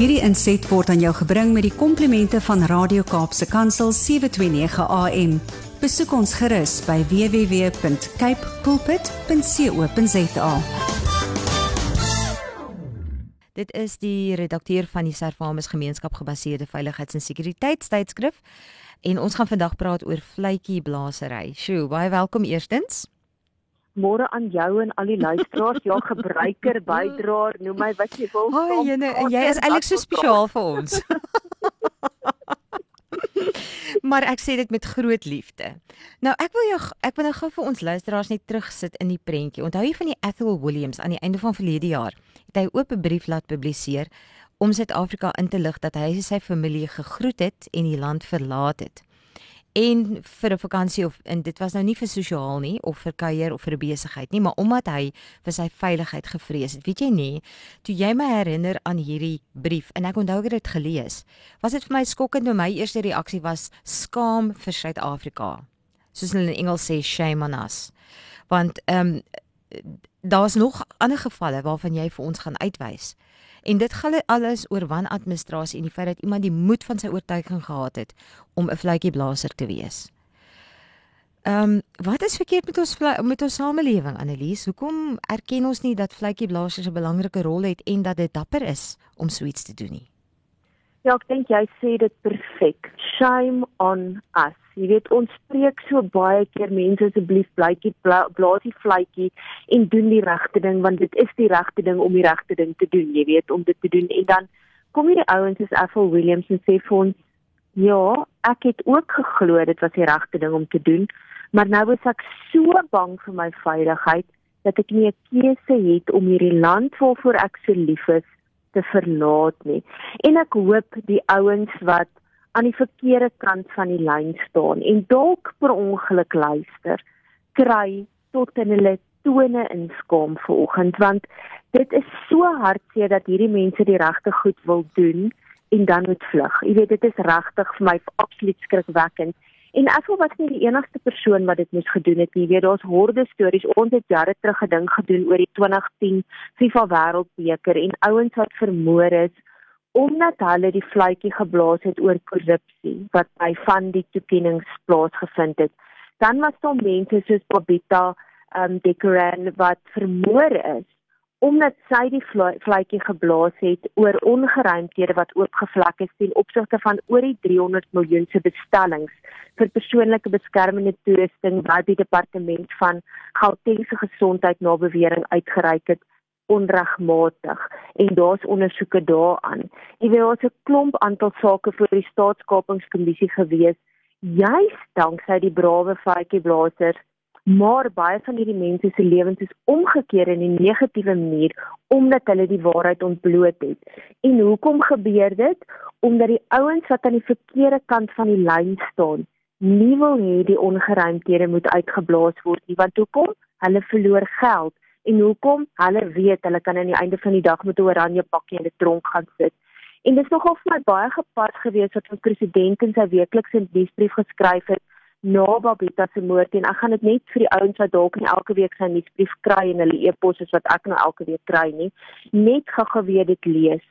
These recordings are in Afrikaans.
Hierdie inset word aan jou gebring met die komplimente van Radio Kaapse Kansel 729 AM. Besoek ons gerus by www.cape pulpit.co.za. Dit is die redakteur van die Servamus Gemeenskap gebaseerde veiligheids- en sekuriteitstydskrif en ons gaan vandag praat oor vletjie blasery. Sjoe, baie welkom eerstens môre aan jou en al die luisteraars, ja gebruiker, bydraer, noem my wat jy wil. Ag, jene, jy is eintlik so spesiaal vir ons. maar ek sê dit met groot liefde. Nou ek wil jou ek wil nou gou vir ons luisteraars net terugsit in die prentjie. Onthou jy van die Ethel Williams aan die einde van verlede jaar het hy 'n oop brief laat publiseer om Suid-Afrika in te lig dat hy sy familie gegroet het en die land verlaat het en vir 'n vakansie of en dit was nou nie vir sosiaal nie of vir kuier of vir 'n besigheid nie, maar omdat hy vir sy veiligheid gevrees het. Weet jy nie, toe jy my herinner aan hierdie brief en ek onthou ek het dit gelees, was dit vir my skokkend en my eerste reaksie was skaam vir Suid-Afrika. Soos hulle in Engels sê shame on us. Want ehm um, daar's nog ander gevalle waarvan jy vir ons gaan uitwys. En dit gaan alles oor wanadministrasie en die feit dat iemand die moed van sy oortuiging gehad het om 'n vletjieblaser te wees. Ehm um, wat is verkeerd met ons met ons samelewing Annelies? Hoekom erken ons nie dat vletjieblasers 'n belangrike rol het en dat dit dapper is om so iets te doen nie? Ja, ek dink jy sê dit perfek. Shame on us. Jy weet ons spreek so baie keer mense asseblief blytjie blaas die vletjie en doen die regte ding want dit is die regte ding om die regte ding te doen, jy weet, om dit te doen en dan kom hierdie ouens soos Ethel Williams en sê vir ons ja, ek het ook geglo dit was die regte ding om te doen, maar nou is ek so bang vir my veiligheid dat ek nie 'n keuse het om hierdie land waarvoor ek so lief is te verlaat nie. En ek hoop die ouens wat aan die verkeerde kant van die lyn staan en dalk per ongeluk luister, kry tot in hulle tone inskaam vanoggend want dit is so hartseer dat hierdie mense die regte goed wil doen en dan moet vlug. Jy weet dit is regtig vir my absoluut skrikwekkend. En ek voel wat nie die enigste persoon wat dit moes gedoen het nie. Jy weet daar's horde stories. Ons het jare terug gedink gedoen oor die 2010 FIFA Wêreldbeker en ouens wat vermoor is omdat hulle die vletjie geblaas het oor korrupsie wat by van die toekennings plaasgevind het. Dan was daar mense soos Bobita um Dekoran wat vermoor is omdat sy die vletjie geblaas het oor ongeruimthede wat oopgevlek is ten opsigte van oor die 300 miljoen se bestellings vir persoonlike beskermende toerusting wat die departement van Gauteng se gesondheid na bewering uitgereik het onregmatig en daar's ondersoeke daaraan. Jy weet daar's 'n klomp aantal sake voor die staatskapingskommissie gewees juis danksy die brawe feitjieblassers maar baie van hierdie mense se lewens is omgekeer in 'n negatiewe manier omdat hulle die waarheid ontbloot het. En hoekom gebeur dit? Omdat die ouens wat aan die verkeerde kant van die lyn staan, nie wil hê die ongeruimthede moet uitgeblaas word nie, want hoekom? Hulle verloor geld en hoekom? Hulle weet hulle kan aan die einde van die dag met 'n oranje pakkie in die tronk gaan sit. En dit is nogal vir my baie gepas gewees wat ons president in sy weeklikse nuusbrief geskryf het na Babita se moord en ek gaan dit net vir die ouens wat dalk nie elke week sy nuusbrief kry en hulle e-pos is wat ek nou elke week kry nie, net gou-gou weer dit lees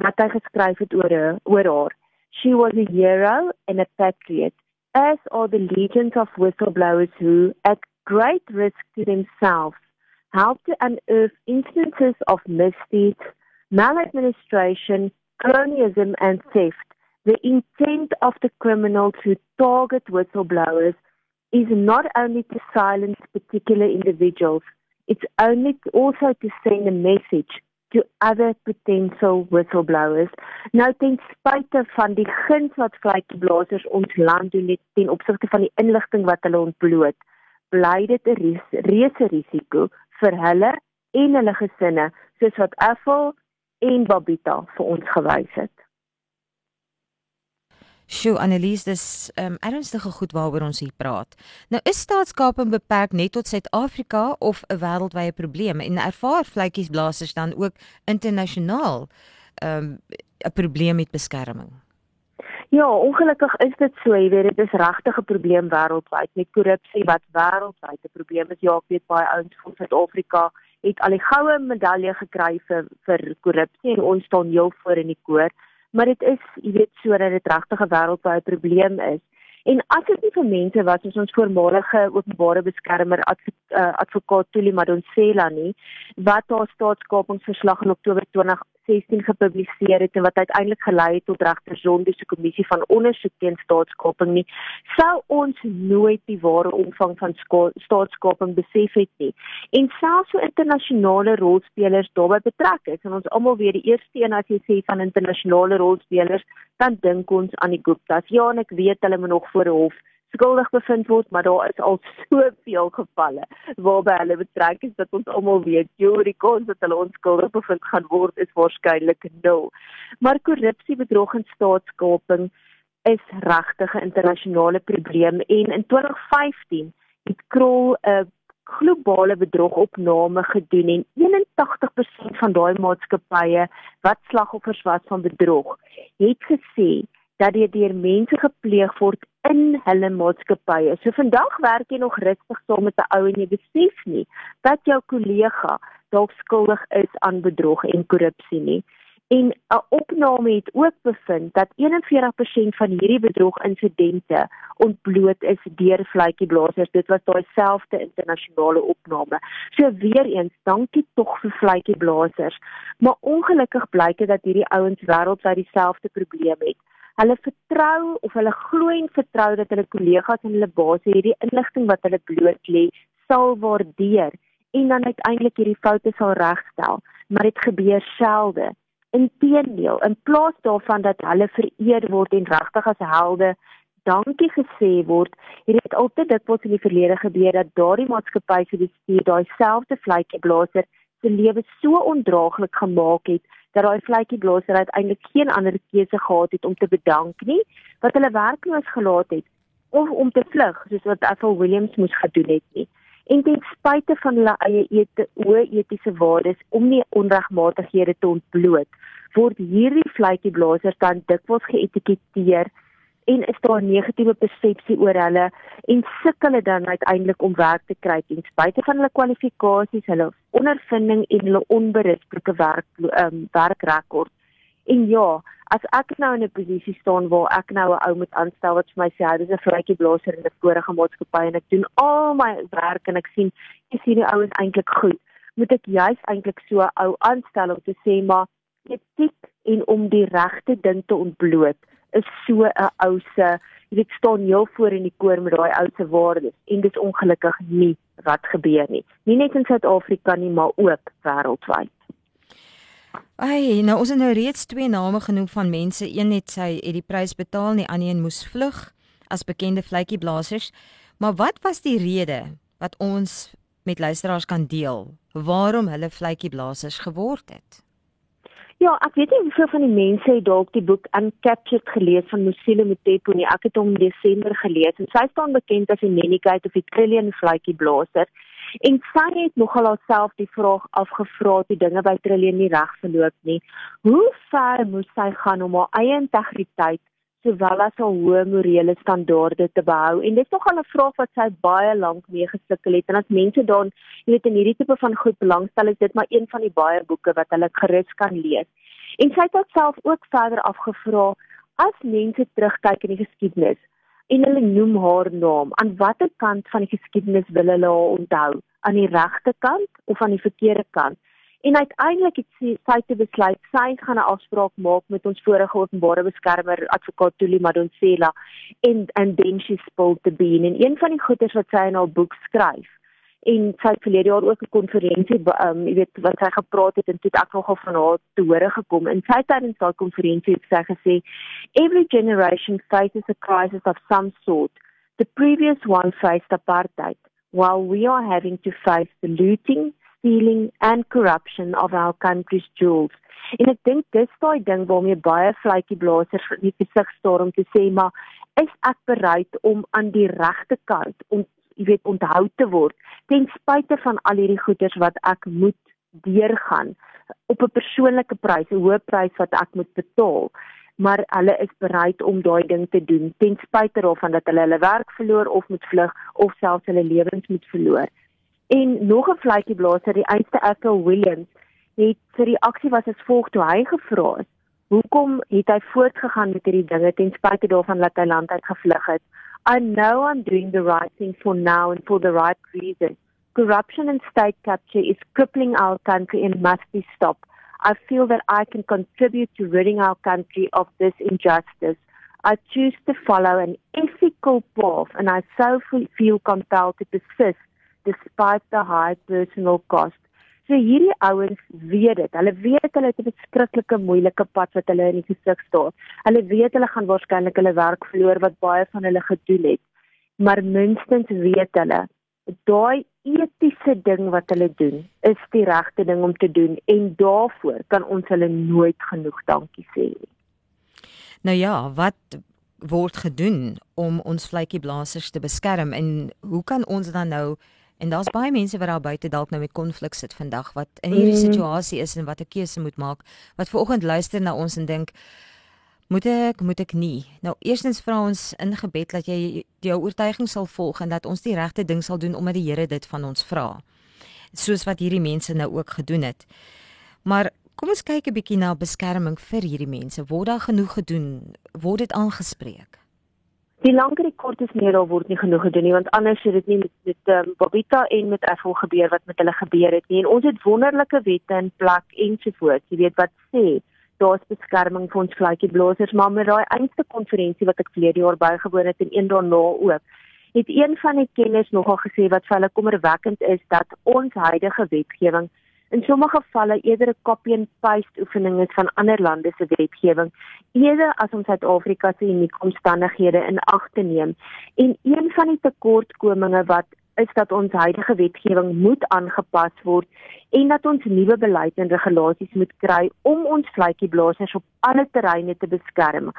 wat hy geskryf het oor oor haar. She was a hero and a patriot, as are the legions of whistleblowers who, at great risk to themselves, helped to unearth instances of misdeeds, maladministration, cronyism, and theft the intent of the criminal to target whistleblowers is not only to silence particular individuals, it's only also to send a message to other potential whistleblowers. Nou ten spyte van die guns wat vletjieblassers ons land doen net ten opsigte van die inligting wat hulle ontbloot, bly dit 'n reuse risiko vir hulle en hulle gesinne, soos wat Affel en Babita vir ons gewys het. Sjoe Annelies, dis um, ernstige goed waaroor ons hier praat. Nou is staatskaping beperk net tot Suid-Afrika of 'n wêreldwye probleem en ervaar vletjiesblassers dan ook internasionaal ehm, 'n um, probleem met beskerming? Ja, ongelukkig is dit so, jy weet dit is regtig 'n probleem wêreldwyd. Met korrupsie wat wêreldwyd 'n probleem is. Ja, ek weet baie ouens van Suid-Afrika het al die goue medalje gekry vir vir korrupsie en ons staan heel voor in die koor. Maar dit is jy weet sodat dit regtig 'n wêreldwye probleem is. En as dit nie vir mense was soos ons voormalige openbare beskermer eh, advokaat Tuli Madonsela nie, wat haar staatskapingsverslag in Oktober 2016 gepubliseer het en wat uiteindelik gelei het tot regter Zondo se kommissie van ondersoek teen staatskaping nie, sou ons nooit die ware omvang van staatskaping besef het nie. En selfs so internasionale rolspelers daarbey betrek is en ons almal weet die eerste een as jy sê van internasionale rolspelers, dan dink ons aan die Guptas. Ja, en ek weet hulle moet nog voor 'n hof skuldig bevind word, maar daar is al soveel gevalle waarby hulle betrek is dat ons almal weet jury kans dat hulle onskuldig bevind gaan word is waarskynlik nul. Maar korrupsie, bedrog en staatskaping is regtig 'n internasionale probleem en in 2015 het Krol 'n globale bedrogopname gedoen en 81% van daai maatskappye wat slagoffers was van bedrog, het gesê dat dit deur mense gepleeg word in hulle maatskappye. So vandag werk jy nog rustig saam met 'n ou en jy besef nie dat jou kollega dalk skuldig is aan bedrog en korrupsie nie. En 'n opname het ook bevind dat 41% van hierdie bedrog-insidente ontbloot is deur vletjieblassers. Dit was daai selfde internasionale opname. So weer eens, dankie tog vir vletjieblassers. Maar ongelukkig blyk dit dat hierdie ouens wêreldwyd dieselfde probleem het hulle vertrou of hulle glo en vertrou dat hulle kollegas en hulle baas hierdie inligting wat hulle bloot lê sal waardeer en dan uiteindelik hierdie foute sal regstel. Maar dit gebeur selde. Inteendeel in plaas daarvan dat hulle vereer word en regtig as helde dankie gesê word het dit altyd dikwels in die verlede gebeur dat daardie maatskappy se bestuur daai selfde vletjieblaser se lewe so ondraaglik gemaak het dat daai vletjieblaser uiteindelik geen ander keuse gehad het om te bedank nie. Wat hulle werkloos gelaat het of om te vlug soos wat Ethel Williams moes gedoen het nie. En ten spyte van hulle eie ete hoë etiese waardes om nie onregmatighede te ontbloot word hierdie vletjieblasers dan dikwels geetiketeer en is daar 'n negatiewe persepsie oor hulle en sukkel hulle dan uiteindelik om werk te kry ten spyte van hulle kwalifikasies, hulle ondervinding en hulle onberisplike werk um, werkrekord. En ja, as ek nou in 'n posisie staan waar ek nou 'n ou moet aanstel wat vir my sê hy is 'n vroutjie blaser in 'n vorige maatskappy en ek doen al my werk en ek sien jy sien die ouens eintlik goed, moet ek juis eintlik so ou aanstel om te sê maar etiek en om die regte ding te ontbloot is so 'n ou se weet staan heel voor in die koor met daai ou se waardes en dit is ongelukkig nie wat gebeur nie nie net in Suid-Afrika nie maar ook wêreldwyd Ai, nou ons het nou reeds twee name genoem van mense. Een het sy het die prys betaal, die ander een moes vlug as bekende vletjieblassers. Maar wat was die rede wat ons met luisteraars kan deel waarom hulle vletjieblassers geword het? Ja, ek weet nie hoeveel van die mense het dalk die boek Uncaptured gelees van Musile Mutepo nie. Ek het hom in Desember gelees en sy staan bekend as die Nenigate of die Trillion Flytjie Blazer. En sy het nogal haarself die vraag afgevra toe dinge by Trillion nie reg verloop nie. Hoe ver moes sy gaan om haar eie integriteit sowel as haar hoë morele standaarde te behou. En dit is nog 'n vraag wat sy baie lank mee gesukkel het. En as mense dan, jy weet, in hierdie tipe van goed belangstel, is dit maar een van die baie boeke wat hulle gerus kan lees. En sy het self ook verder afgevra as mense terugkyk in die geskiedenis en hulle noem haar naam, aan watter kant van die geskiedenis wil hulle haar onthou? Aan die regte kant of aan die verkeerde kant? En uiteindelik het sy sy te besluit sy gaan 'n afspraak maak met ons vorige openbare beskermer advokaat Tuli Madonsela en and then she spilled the bean en een van die goeders wat sy in haar boek skryf en sy het verlede jaar ook 'n konferensie um jy weet wat sy gepraat het en toe ek nogal van haar te hore gekom. En sy tydens daai konferensie het sy gesê every generation faces a crisis of some sort. The previous one faced apartheid. While we are having to face the looting stealing and corruption of our country's jewels. En ek dink dis daai ding waarmee baie vletjieblassers in die gesig staar om te sê maar is ek bereid om aan die regte kant om jy weet onthou te word ten spyte van al hierdie goeders wat ek moet deurgaan op 'n persoonlike prys, 'n hoë prys wat ek moet betaal. Maar hulle is bereid om daai ding te doen ten spyte daarvan dat hulle hulle werk verloor of moet vlug of selfs hulle lewens moet verloor En nog 'n vletjieblaser, die einste Ethel Williams, het sy reaksie was as volg toe hy gevra is: "Hoekom het hy voortgegaan met hierdie dinge ten spyte daarvan dat hy land uit gevlug het?" I know I'm doing the right thing for now and for the right reason. Corruption and state capture is crippling our country and must be stopped. I feel that I can contribute to ridding our country of this injustice. I choose to follow an ethical path and I so feel compelled to persist despite the high personal cost. So hierdie ouens weet dit. Hulle weet hulle het 'n beskruikelike moeilike pad wat hulle in die gesig staan. Hulle weet hulle gaan waarskynlik hulle werk verloor wat baie van hulle gedoen het. Maar minstens weet hulle daai etiese ding wat hulle doen is die regte ding om te doen en daarvoor kan ons hulle nooit genoeg dankie sê nie. Nou ja, wat word gedoen om ons vletjieblassers te beskerm en hoe kan ons dan nou En daar's baie mense wat daar buite dalk nou met konflik sit vandag wat in hierdie mm. situasie is en wat 'n keuse moet maak. Wat vanoggend luister na ons en dink moet ek moet ek nie. Nou eerstens vra ons in gebed dat jy jou oortuiging sal volg en dat ons die regte ding sal doen omdat die Here dit van ons vra. Soos wat hierdie mense nou ook gedoen het. Maar kom ons kyk 'n bietjie na beskerming vir hierdie mense. Word daar genoeg gedoen? Word dit aangespreek? Die langer die kort is meer daar word nie genoeg gedoen nie want anders het dit nie met met um, Bobita en met Effel gebeur wat met hulle gebeur het nie. En ons het wonderlike wette in plek ensovoorts. Jy weet wat sê daar's beskerming vir ons vletjieblassers maar met daai einste konferensie wat ek verlede jaar bygewoon het en een daarna ook het een van die kenners nogal gesê wat vir hulle kommerwekkend is dat ons huidige wetgewing in sommige gevalle eerder 'n copy and paste oefening is van ander lande se wetgewing eerder as om Suid-Afrika se unieke omstandighede in ag te neem en een van die tekortkominge wat is dat ons huidige wetgewing moet aangepas word en dat ons nuwe beleid en regulasies moet kry om ons vletjieblassers op alle terreine te beskerm.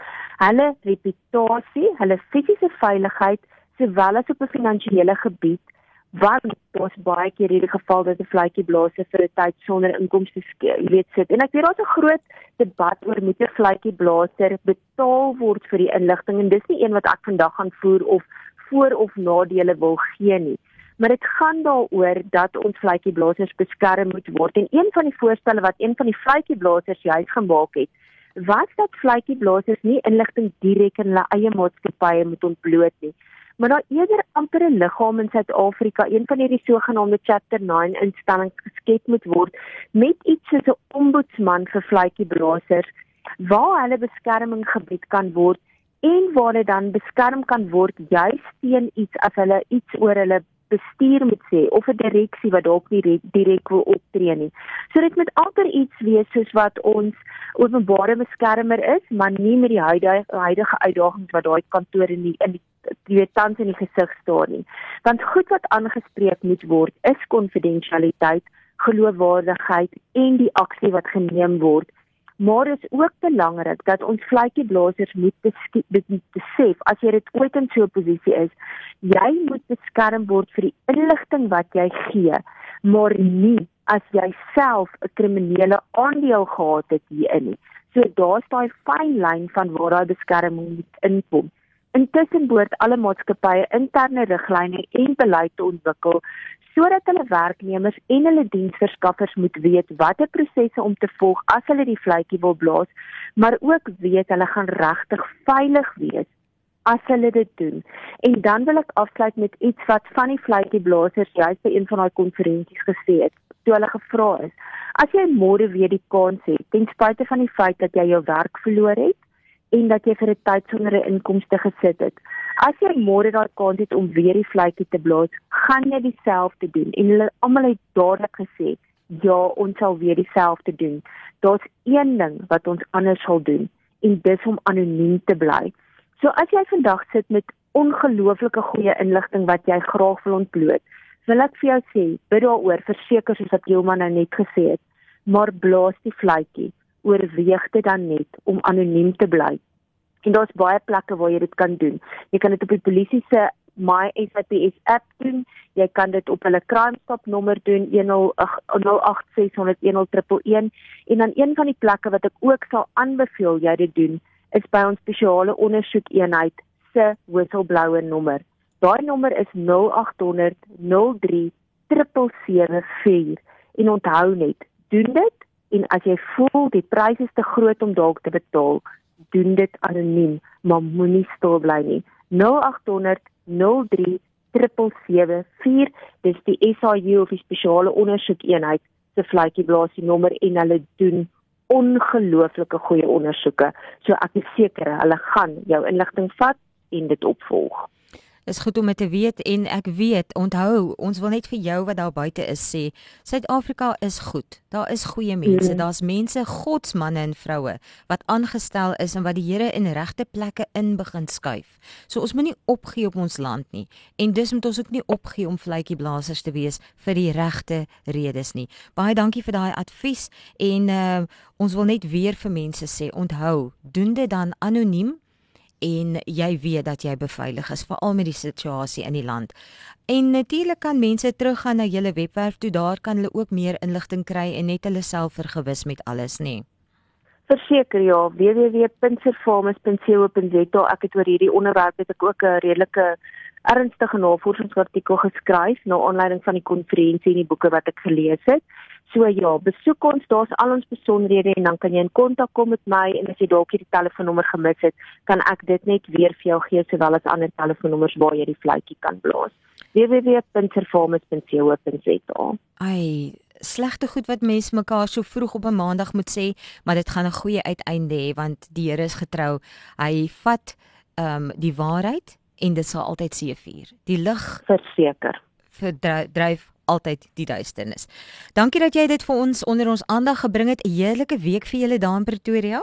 Hulle reputasie, hulle fisiese veiligheid sowel as op 'n finansiële gebied want daar's baie keer hierdie geval dat 'n vletjie blaas vir 'n tyd sonder inkomste skei, jy weet sit. En ek weet daar's 'n groot debat oor moet 'n vletjie blaaser betaal word vir die inligting en dis nie een wat ek vandag gaan voer of voor of nadele wil gee nie. Maar dit gaan daaroor dat ons vletjie blaasers beskerm moet word en een van die voorstelle wat een van die vletjie blaasers juis gemaak het was dat vletjie blaasers nie inligting direk in hulle eie maatskappye moet ontbloot nie maar daar eerder amper 'n liggaam in Suid-Afrika, een van hierdie sogenaamde Chapter 9 instellings geskep moet word met iets soos 'n ombudsman vir vletjieblassers waar hulle beskerming gebied kan word en waar hulle dan beskerm kan word juis teen iets as hulle iets oor hulle bestuur moet sê of 'n direksie wat dalk nie direk wil optree nie. So dit moet amper iets wees soos wat ons openbare beskermer is, maar nie met die huidige huidige uitdagings wat daai kantore in die in die jy weet tans in die gesig staan nie. Want goed wat aangespreek moet word is konfidensialiteit, geloofwaardigheid en die aksie wat geneem word. Maar is ook belangrik dat ons vletjieblassers moet besef as jy dit ooit in so 'n posisie is, jy moet beskerm word vir die inligting wat jy gee, maar nie as jy self 'n kriminele aandeel gehad het hierin nie. So daar's daai fyn lyn van waar daai beskerming moet inkom. Intussen behoort alle maatskappye interne riglyne en beleid te ontwikkel sodat hulle werknemers en hulle diensverskaffers moet weet watter prosesse om te volg as hulle die vletjie wil blaas, maar ook weet hulle gaan regtig veilig wees as hulle dit doen. En dan wil ek afsluit met iets wat van die vletjieblassers juist by een van daai konferensies gesê het, toe hulle gevra is: "As jy môre weer die kans het, ten spyte van die feit dat jy jou werk verloor het, en dat jy vir 'n tyd sonder 'n inkomste gesit het. As jy môre daai kans het om weer die vletjie te blaas, gaan jy dieselfde doen en hulle almal het dadelik gesê, ja, ons sal weer dieselfde doen. Daar's een ding wat ons anders sal doen en dis om anoniem te bly. So as jy vandag sit met ongelooflike goeie inligting wat jy graag wil ontbloot, wil ek vir jou sê, bid daaroor, verseker soos wat Jouma nou net gesê het, maar blaas die vletjie oorweeg dit dan net om anoniem te bly. En daar's baie plekke waar jy dit kan doen. Jy kan dit op die polisie se My SAPS app doen. Jy kan dit op hulle crime stop nommer doen 1008601111 en dan een van die plekke wat ek ook sal aanbeveel jy dit doen is by ons spesiale ondersoekeenheid se whistleblower nommer. Daai nommer is 0800 03 774 en onthou net, doen dit en as jy voel die prys is te groot om dalk te betaal, doen dit anoniem, maar moenie stil bly nie. 0800 03 774 dis die SAU of die spesiale ondersoekeenheid se vletjieblaasie nommer en hulle doen ongelooflike goeie ondersoeke. So ek is seker hulle gaan jou inligting vat en dit opvolg is goed om te weet en ek weet, onthou, ons wil net vir jou wat daar buite is sê, Suid-Afrika is goed. Daar is goeie mense, mm. daar's mense, godsmanne en vroue wat aangestel is en wat die Here in regte plekke in begin skuif. So ons moenie opgee op ons land nie en dus moet ons ook nie opgee om vletjieblassers te wees vir die regte redes nie. Baie dankie vir daai advies en uh, ons wil net weer vir mense sê, onthou, doen dit dan anoniem en jy weet dat jy beveilig is veral met die situasie in die land. En natuurlik kan mense teruggaan na julle webwerf toe daar kan hulle ook meer inligting kry en net hulle self vergewis met alles nê. Verseker ja, www.servamus.co.za ek het oor hierdie onderwerp het ek ook 'n redelike ernstige navorsingsartikel geskryf na aanleiding van die konferensie en die boeke wat ek gelees het. So ja, besoek ons, daar's al ons besonderhede en dan kan jy in kontak kom met my en as jy dalk hierdie telefoonnommer gemis het, kan ek dit net weer vir jou gee sowel as ander telefoonnommers waar jy die fluitjie kan blaas. www.performance.co.za. Ai, slegte goed wat mense mekaar so vroeg op 'n maandag moet sê, maar dit gaan 'n goeie uiteinde hê want die Here is getrou. Hy vat ehm um, die waarheid en dit sal altyd seëvier. Die lig verseker verdryf altyd die duisternis. Dankie dat jy dit vir ons onder ons aandag gebring het. 'n Heerlike week vir julle daar in Pretoria.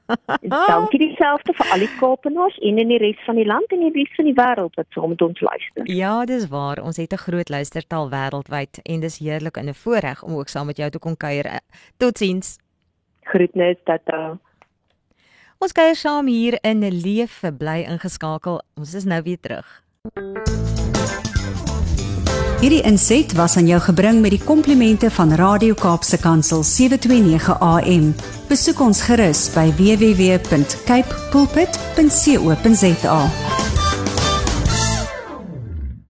Dankie dieselfde vir al die Kaapenaars en in die res van die land en die res van die wêreld wat saam met ons luister. Ja, dis waar. Ons het 'n groot luistertaal wêreldwyd en dis heerlik en 'n voorreg om ook saam met jou te kon kuier. Totsiens. Groetnis tata. Ons kuier saam hier in 'n leef bly ingeskakel. Ons is nou weer terug. Hierdie inset was aan jou gebring met die komplimente van Radio Kaapse Kansel 729 AM. Besoek ons gerus by www.cape pulpit.co.za.